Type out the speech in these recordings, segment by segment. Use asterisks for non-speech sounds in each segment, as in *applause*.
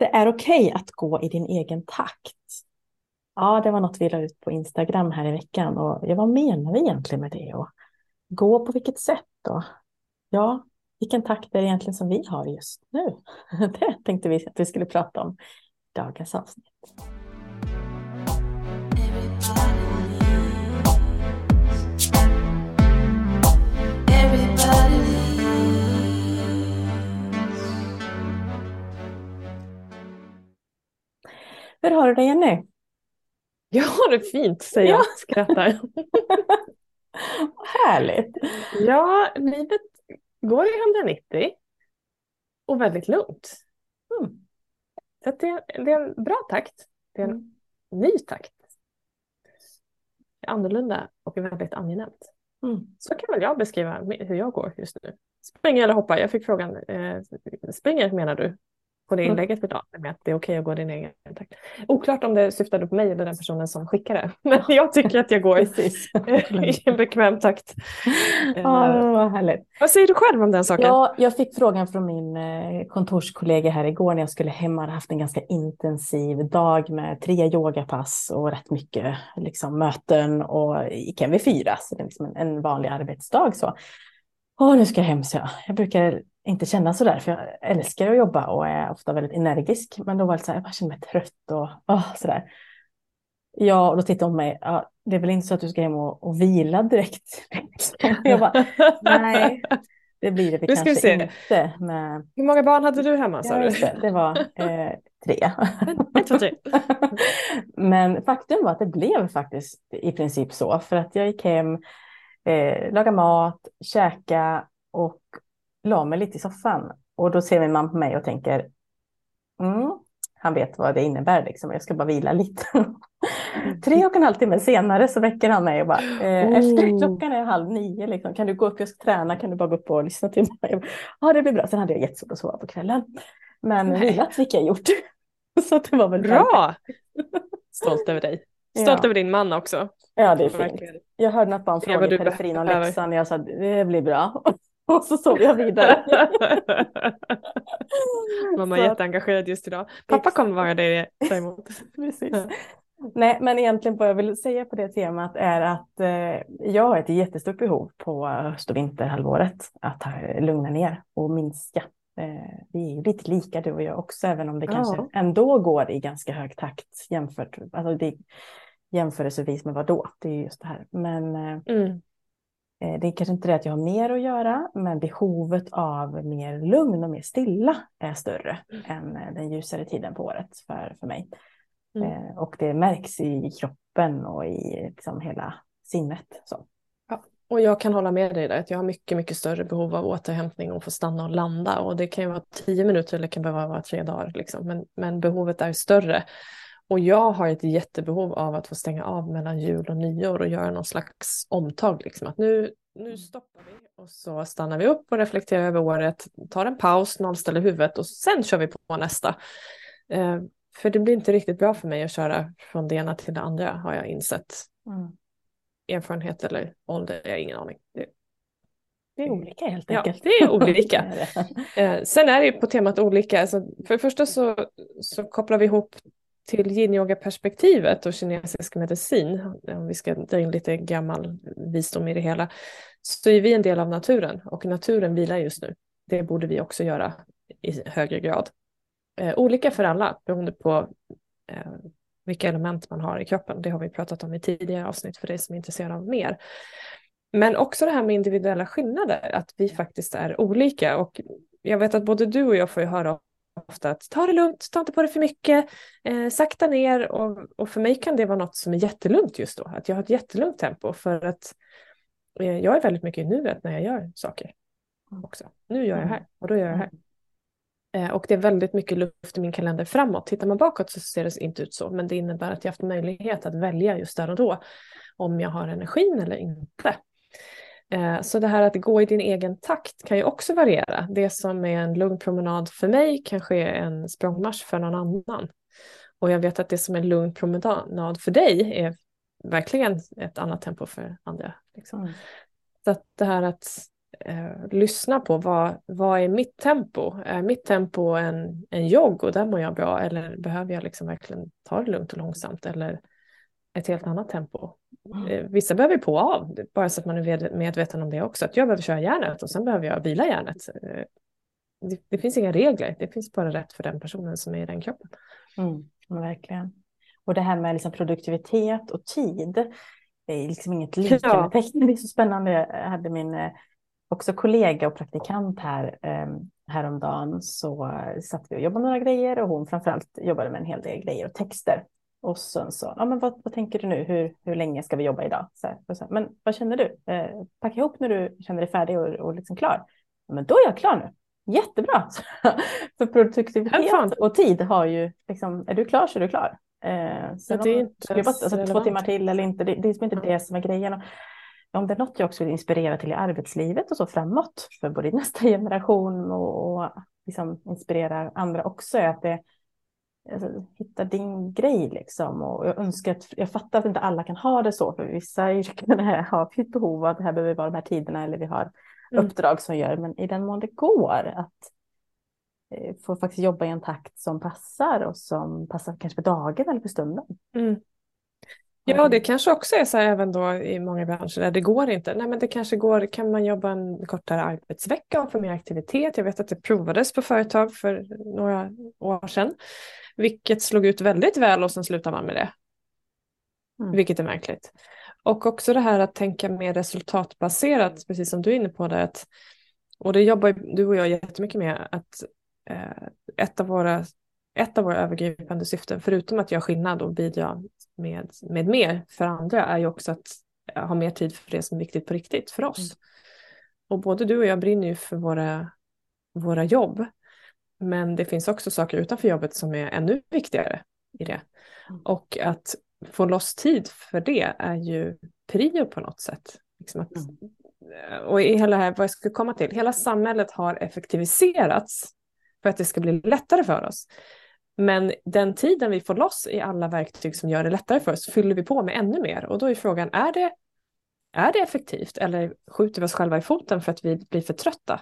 det är okej okay att gå i din egen takt. Ja, det var något vi la ut på Instagram här i veckan och jag vad menar vi egentligen med det? Och gå på vilket sätt då? Ja, vilken takt är det egentligen som vi har just nu? *laughs* Det tänkte vi att vi skulle prata om i dagens avsnitt. Hur har du det Jenny? Jag har det fint säger jag och skrattar. *laughs* Härligt. Ja, livet går i 190 och väldigt lugnt. Mm. Så det, det, är en bra takt. Det är en mm. ny takt. Annorlunda och väldigt angenämt. Mm. Så kan väl jag beskriva hur jag går just nu. Springer eller hoppar? Jag fick frågan, eh, springer menar du? På det mm. inlägget idag med att det är okej att gå din egen takt. Oklart om det syftade på mig eller den personen som skickade. *laughs* Men jag tycker att jag går *laughs* *laughs* i en bekväm takt. Ja, vad härligt. Vad säger du själv om den saken? Ja, jag fick frågan från min eh, kontorskollega här igår när jag skulle hem. Jag hade haft en ganska intensiv dag med tre yogapass och rätt mycket liksom, möten och gick hem vid fyra. Så det är liksom en, en vanlig arbetsdag. Så. Åh, nu ska jag hem, så jag. Jag brukar inte känna så där, för jag älskar att jobba och är ofta väldigt energisk. Men då var det så här, jag bara kände mig trött och oh, sådär. Ja, och då tittade hon på mig, ja, det är väl inte så att du ska hem och, och vila direkt? *laughs* jag bara, nej, det blir det kanske se. inte. Med... Hur många barn hade du hemma? Ja, det, det var eh, tre. *laughs* Men faktum var att det blev faktiskt i princip så, för att jag gick hem, eh, lagade mat, käka och la mig lite i soffan och då ser min man på mig och tänker mm, han vet vad det innebär, liksom. jag ska bara vila lite. *laughs* Tre och en halv timme senare så väcker han mig och bara, eh, oh. efter klockan är halv nio, liksom. kan du gå upp, jag ska träna, kan du bara gå upp och lyssna till mig? Ja, det blir bra. Sen hade jag jättesvårt att sova på kvällen. Men vilat fick jag gjort. *laughs* så det var väl bra. Stolt över dig. Stolt ja. över din man också. Ja, det är fint. Jag hörde något barn fråga i periferin om läxan och jag sa det blir bra. *laughs* Och så sov jag vidare. *laughs* Mamma är jätteengagerad just idag. Pappa kommer vara det däremot. *laughs* Precis. Nej, men egentligen vad jag vill säga på det temat är att eh, jag har ett jättestort behov på höst och vinterhalvåret att lugna ner och minska. Eh, vi är lite lika du och jag också, även om det ja. kanske ändå går i ganska hög takt jämfört, alltså det, jämförelsevis med vad då? Det är just det här. Men eh, mm. Eh, det är kanske inte det att jag har mer att göra, men behovet av mer lugn och mer stilla är större mm. än eh, den ljusare tiden på året för, för mig. Mm. Eh, och det märks i kroppen och i liksom hela sinnet. Så. Och jag kan hålla med dig där, att jag har mycket, mycket större behov av återhämtning och få stanna och landa. Och det kan ju vara tio minuter eller det kan behöva vara tre dagar. Liksom. Men, men behovet är större. Och jag har ett jättebehov av att få stänga av mellan jul och nyår och göra någon slags omtag. Liksom. Att nu, nu stoppar vi och så stannar vi upp och reflekterar över året, tar en paus, nollställer huvudet och sen kör vi på nästa. Eh, för det blir inte riktigt bra för mig att köra från det ena till det andra har jag insett. Mm. Erfarenhet eller ålder, jag har ingen aning. Det, det är olika helt enkelt. Ja, det är olika. *laughs* eh, sen är det på temat olika. Alltså, för det första så, så kopplar vi ihop till yin-yoga-perspektivet och kinesisk medicin, om vi ska dra in lite gammal visdom i det hela, så är vi en del av naturen och naturen vilar just nu. Det borde vi också göra i högre grad. Eh, olika för alla beroende på eh, vilka element man har i kroppen. Det har vi pratat om i tidigare avsnitt för dig som är intresserad av mer. Men också det här med individuella skillnader, att vi faktiskt är olika. Och jag vet att både du och jag får ju höra ofta att ta det lugnt, ta inte på det för mycket, eh, sakta ner och, och för mig kan det vara något som är jättelugnt just då, att jag har ett jättelugnt tempo för att eh, jag är väldigt mycket i nuet när jag gör saker också. Nu gör jag här och då gör jag här. Eh, och det är väldigt mycket luft i min kalender framåt. Tittar man bakåt så ser det inte ut så, men det innebär att jag haft möjlighet att välja just där och då om jag har energin eller inte. Eh, så det här att gå i din egen takt kan ju också variera. Det som är en lugn promenad för mig kanske är en språngmarsch för någon annan. Och jag vet att det som är en lugn promenad för dig är verkligen ett annat tempo för andra. Liksom. Mm. Så att det här att eh, lyssna på vad, vad är mitt tempo? Är mitt tempo en, en jogg och där mår jag bra eller behöver jag liksom verkligen ta det lugnt och långsamt eller ett helt annat tempo? Mm. Eh, vissa behöver på och av, bara så att man är medveten om det också. Att jag behöver köra järnet och sen behöver jag vila järnet. Eh, det, det, finns inga regler, det finns bara rätt för den personen som är i den kroppen. Mm, verkligen. Och det här med liksom produktivitet och tid, det är liksom inget liknande. Det är så spännande. Jag hade min eh, också kollega och praktikant här um, häromdagen så satt vi och jobbade med några grejer och hon framförallt jobbade med en hel del grejer och texter. Och sen så, ja men vad, vad tänker du nu, hur, hur länge ska vi jobba idag? Så här, så här, men vad känner du? Eh, packa ihop när du känner dig färdig och, och liksom klar. Men då är jag klar nu. Jättebra! *laughs* För produktivitet och tid har ju, liksom, är du klar så är du klar. Eh, sen ja, det är inte jobbat, alltså, två timmar till eller inte, det, det är inte mm. det som är grejen. Om det är något jag också vill inspirera till i arbetslivet och så framåt för både nästa *laughs* generation och, och liksom inspirera andra också är att det alltså, hitta din grej liksom. Och jag önskar att, jag fattar att inte alla kan ha det så, för vissa yrken *laughs* har vi ett behov av att det här behöver vara de här tiderna eller vi har mm. uppdrag som gör, men i den mån det går att eh, få faktiskt jobba i en takt som passar och som passar kanske för dagen eller för stunden. Mm. Ja, det kanske också är så här även då i många branscher där det går inte. Nej, men det kanske går, kan man jobba en kortare arbetsvecka och få mer aktivitet? Jag vet att det provades på företag för några år sedan, vilket slog ut väldigt väl och sen slutar man med det. Mm. Vilket är märkligt. Och också det här att tänka mer resultatbaserat, precis som du är inne på det. Att, och det jobbar du och jag jättemycket med, att eh, ett, av våra, ett av våra övergripande syften, förutom att göra skillnad och bidra med, med mer för andra, är ju också att ha mer tid för det som är viktigt på riktigt för oss. Mm. Och både du och jag brinner ju för våra, våra jobb, men det finns också saker utanför jobbet som är ännu viktigare i det. Mm. Och att få loss tid för det är ju prio på något sätt. Liksom att, mm. Och i hela här, vad jag ska komma till, hela samhället har effektiviserats för att det ska bli lättare för oss. Men den tiden vi får loss i alla verktyg som gör det lättare för oss fyller vi på med ännu mer. Och då är frågan, är det, är det effektivt eller skjuter vi oss själva i foten för att vi blir för trötta?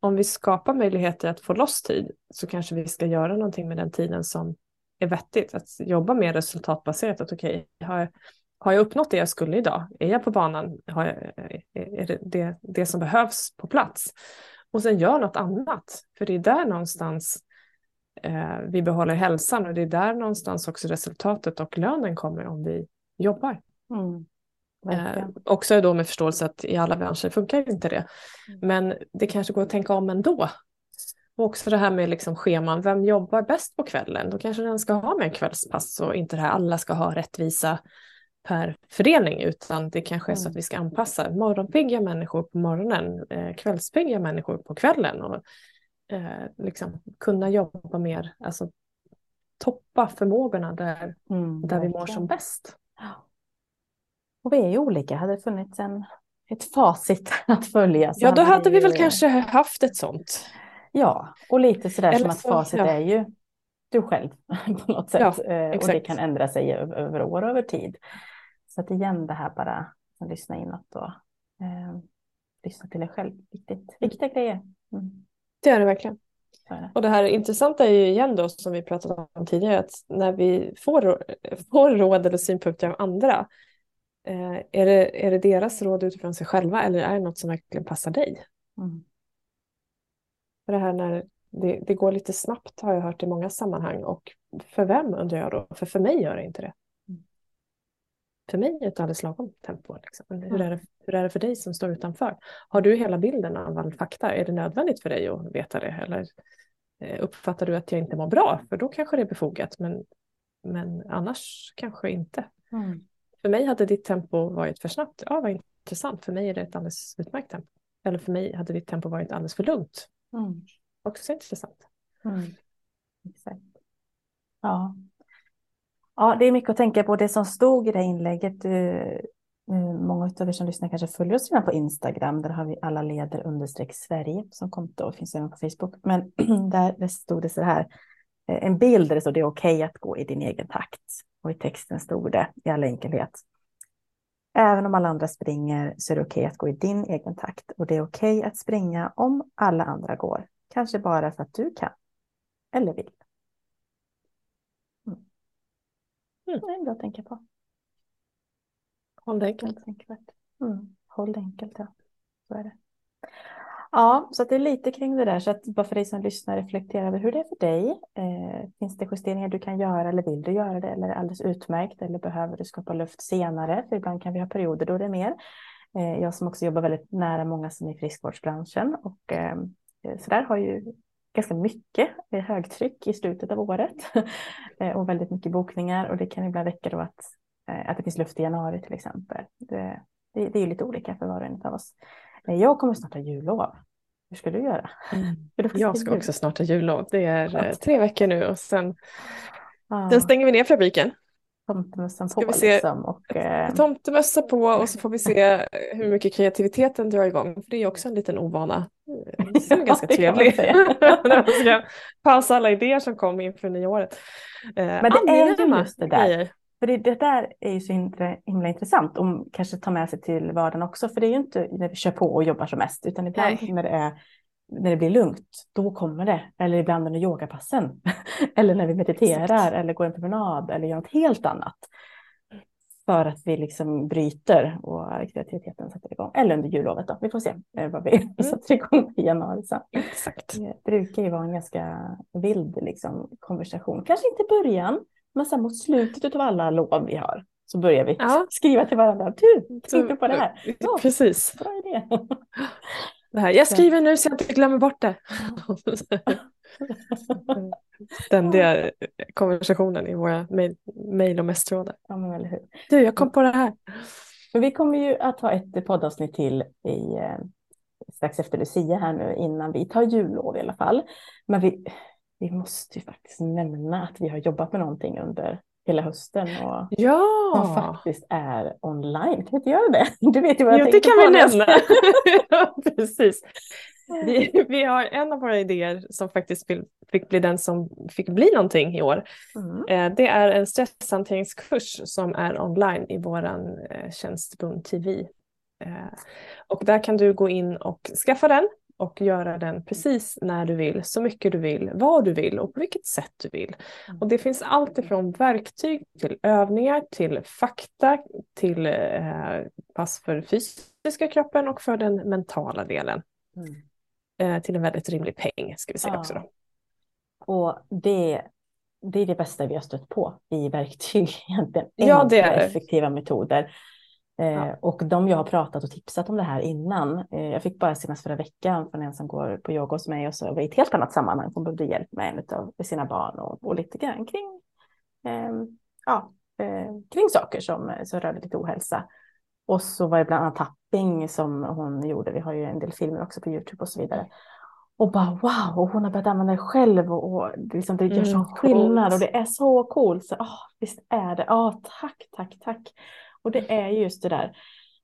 Om vi skapar möjligheter att få loss tid så kanske vi ska göra någonting med den tiden som är vettigt. Att jobba mer resultatbaserat. Att okej, okay, har, har jag uppnått det jag skulle idag? Är jag på banan? Har jag, är det, det det som behövs på plats? Och sen gör något annat. För det är där någonstans eh, vi behåller hälsan och det är där någonstans också resultatet och lönen kommer om vi jobbar. Mm. Eh, också då med förståelse att i alla branscher funkar inte det. Mm. Men det kanske går att tänka om ändå. Och också det här med liksom scheman, vem jobbar bäst på kvällen? Då kanske den ska ha med kvällspass och inte det här alla ska ha rättvisa per fördelning utan det kanske är så att mm. vi ska anpassa morgonpigga människor på morgonen, eh, kvällspigga människor på kvällen och eh, liksom kunna jobba mer, alltså toppa förmågorna där, mm, där vi mår som bäst. Och vi är ju olika, hade det funnits en, ett facit *laughs* att följa. Ja, då hade vi ju... väl kanske haft ett sånt. Ja, och lite sådär Eller som att facit ja. är ju du själv *laughs* på något sätt. Ja, eh, och det kan ändra sig över, över år och över tid. Så att igen det här bara att lyssna inåt och eh, lyssna till dig själv. Viktigt. Viktiga grejer. Mm. Det är det verkligen. Och det här intressanta är ju igen då som vi pratade om tidigare att när vi får, får råd eller synpunkter av andra eh, är, det, är det deras råd utifrån sig själva eller är det något som verkligen passar dig? Mm. För det här när det, det, går lite snabbt har jag hört i många sammanhang och för vem undrar jag då? För för mig gör det inte det. För mig ett alldeles lagom tempo. Liksom. Hur, är det, hur är det för dig som står utanför? Har du hela bilden av all fakta? Är det nödvändigt för dig att veta det? Eller eh, uppfattar du att jag inte mår bra? För då kanske det är befogat, men, men annars kanske inte. Mm. För mig hade ditt tempo varit för snabbt. Ja, vad intressant. För mig är det ett alldeles utmärkt tempo. Eller för mig hade ditt tempo varit alldeles för lugnt. Mm. Också intressant. Mm. Exakt. Ja ja, det är mycket att tänka på. Det som stod i det inlägget, eh, eh många av er som lyssnar kanske följer oss redan på Instagram. Där har vi alla leder understreck Sverige som konto och finns även på Facebook. Men *clears throat* där stod det så här, eh, en bild där det stod det är okej okay att gå i din egen takt. Och i texten stod det i all enkelhet. Även om alla andra springer så är det okej okay att gå i din egen takt och det är okej okay att springa om alla andra går. Kanske bara för att du kan eller vill. Mm. Mm. Det är bra att tänka på. Håll det enkelt. Mm. Håll det enkelt, ja. Så är det. Ja, så det är lite kring det där. Så att bara för dig som lyssnar, reflektera över hur det är för dig. Eh, finns det justeringar du kan göra eller vill du göra det? Eller är det alldeles utmärkt? Eller behöver du skapa luft senare? För ibland kan vi ha perioder då det är mer. Eh, jag som också jobbar väldigt nära många som är i friskvårdsbranschen och eh, så där har ju ganska mycket högtryck i slutet av året *laughs* eh, och väldigt mycket bokningar och det kan ibland räcka då att, eh, att det finns luft i januari till exempel. Det, det, det är lite olika för var och en av oss. Eh, jag kommer snart ha jullov. Hur ska du göra? Mm. *laughs* Jag ska också snart ha jullov. Det är tre veckor nu och sen, ah. sen stänger vi ner fabriken tomtemössan på. Vi se, liksom, och, eh... Tomtemössa på *laughs* och så får vi se hur mycket kreativiteten drar igång. För det är också en liten ovana eh, som är ganska trevlig. *laughs* Man ska pausa alla idéer som kom inför nyåret. Eh, Men det är ju just det där. Grejer. För det, det, där är ju så himla, himla intressant om kanske ta med sig till vardagen också. För det är ju inte när vi kör på och jobbar som mest, utan ibland Nej. när det är när det blir lugnt, då kommer det. Eller ibland under yogapassen. *laughs* eller när vi mediterar Exakt. eller går en promenad eller gör något helt annat. För att vi liksom bryter och kreativiteten sätter igång. Eller under jullovet då. Vi får se eh, vad vi *laughs* mm. sätter igång i januari sen. Exakt. Det brukar ju vara en ganska vild liksom, konversation. Kanske inte i början, men sen mot slutet av alla lov vi har så börjar vi ja. skriva till varandra. Du, tänkte på det här. Ja, Precis. Bra idé. *laughs* Det här, jag skriver nu så jag inte glömmer bort det. *laughs* Ständiga konversationen i våra mejl och messtrådar. Ja, men eller hur. Du, jag kom på det här. Men vi kommer ju att ha ett poddavsnitt till i, eh, strax efter Lucia här nu innan vi tar jullov i alla fall. Men vi, vi måste ju faktiskt nämna att vi har jobbat med någonting under hela hösten och ja. som faktiskt är online. Kan vi inte göra det? *laughs* Du vet ju vad jag jo, det kan vi nämna. *laughs* ja, precis. Vi, vi, har en av våra idéer som faktiskt fick bli den som fick bli någonting i år. Mm. Eh, det är en stresshanteringskurs som är online i våran eh, tjänst TV. Eh, och där kan du gå in och skaffa den och göra den precis när du vill, så mycket du vill, vad du vill och på vilket sätt du vill. Mm. Och det finns allt ifrån verktyg till övningar, till fakta, till eh, pass för fysiska kroppen och för den mentala delen. Mm. Eh, till en väldigt rimlig peng ska vi säga ja. också. Då. Och det, det är det bästa vi har stött på i verktyg *laughs* egentligen. Ja, det är effektiva metoder. Ja. Eh, och de jag har pratat och tipsat om det här innan, eh, jag fick bara senast förra veckan från en som går på yoga hos mig och så var i ett helt annat sammanhang, hon behövde hjälp med en av sina barn och, och lite grann kring, eh, ja, eh, kring saker som, som rörde lite ohälsa. Och så var det bland annat tapping som hon gjorde, vi har ju en del filmer också på Youtube och så vidare. Och bara wow, och hon har börjat använda det själv och, och liksom, det gör mm, sån skillnad och det är så coolt. Så, oh, visst är det, oh, tack, tack, tack. Och det är just det där.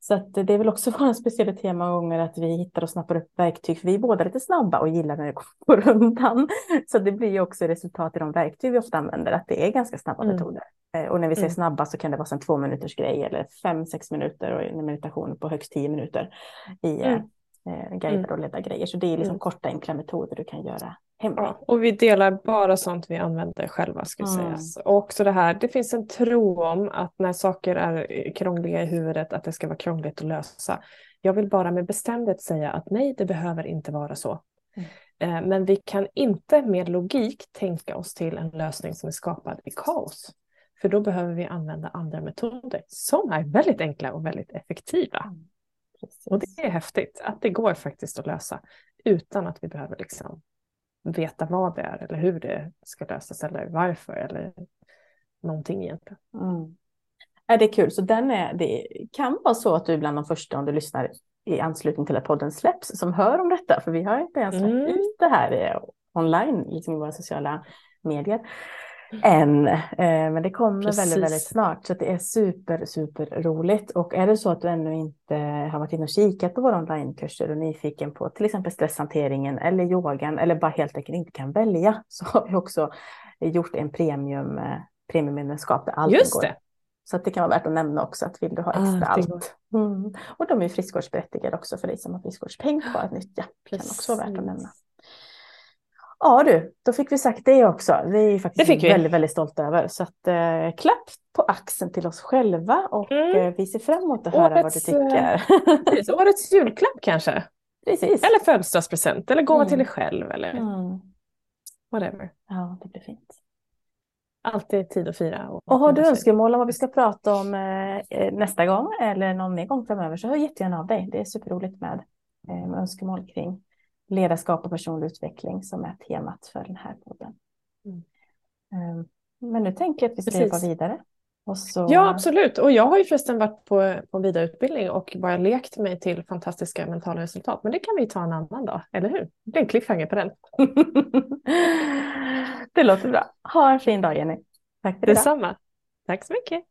Så att det är väl också *laughs* våra speciella tema gånger att vi hittar och snappar upp verktyg, för vi är båda lite snabba och gillar när det går undan. Så det blir ju också resultat i de verktyg vi ofta använder, att det är ganska snabba mm. metoder. Eh, och när vi säger mm. snabba så kan det vara en två minuters grej eller fem, sex minuter och en meditation på högst tio minuter i mm. eh, guidade mm. och ledda grejer. Så det är liksom mm. korta, enkla metoder du kan göra hemma. Ja, och vi delar bara sånt vi använder själva ska mm. sägas. Och också det här, det finns en tro om att när saker är krångliga i huvudet att det ska vara krångligt att lösa. Jag vill bara med bestämdhet säga att nej, det behöver inte vara så. Mm. Eh, men vi kan inte med logik tänka oss till en lösning som är skapad i kaos. För då behöver vi använda andra metoder som är väldigt enkla och väldigt effektiva. Mm. Och det är häftigt att det går faktiskt att lösa utan att vi behöver liksom veta vad det är eller hur det ska lösas eller varför eller någonting egentligen. Mm. Är det kul, så den är, det kan vara så att du är bland de första om du lyssnar i anslutning till att podden släpps som hör om detta, för vi har inte ens släppt mm. ut det här eh, online liksom i våra sociala medier än. Eh, men det kommer Precis. väldigt, väldigt snart. Så det är super, super roligt. Och är det så att du ännu inte har varit inne och kikat på våra onlinekurser och nyfiken på till exempel stresshanteringen eller yogan eller bara helt enkelt inte kan välja så har vi också gjort en premium, eh, premiummedlemskap där allt Just går det. Så att det kan vara värt att nämna också att vill du ha Ah, extra det allt. Mm. Och de är friskvårdsberättigade också för dig som har friskvårdspeng kvar att nyttja. Kan också vara värt att Precis. nämna. Ja du, då fick vi sagt det också. Vi är faktiskt fick vi. väldigt, väldigt stolta över. Så att, eh, klapp på axeln till oss själva och Mm. eh, vi ser fram emot att höra vad du Årets, tycker. Precis, Årets julklapp kanske? Precis. Eller födelsedagspresent eller gåva Mm. till dig själv eller Mm. whatever. Ja, det blir fint. Alltid tid att fira. Och, Och har du önskemål om vad vi ska prata om eh, eh, nästa gång eller någon mer gång framöver så hör jättegärna av dig. Det är superroligt med, eh, med önskemål kring ledarskap och personlig utveckling som är temat för den här podden. Mm. Eh, Men nu tänker jag att vi ska jobba vidare. Så... Ja, absolut. Och jag har ju förresten varit på, på vidareutbildning och bara lekt mig till fantastiska mentala resultat. Men det kan vi ta en annan dag, eller hur? Det blir en cliffhanger på den. *laughs* det låter bra. Ha en fin dag Jenny. Tack för idag. Detsamma. Tack så mycket.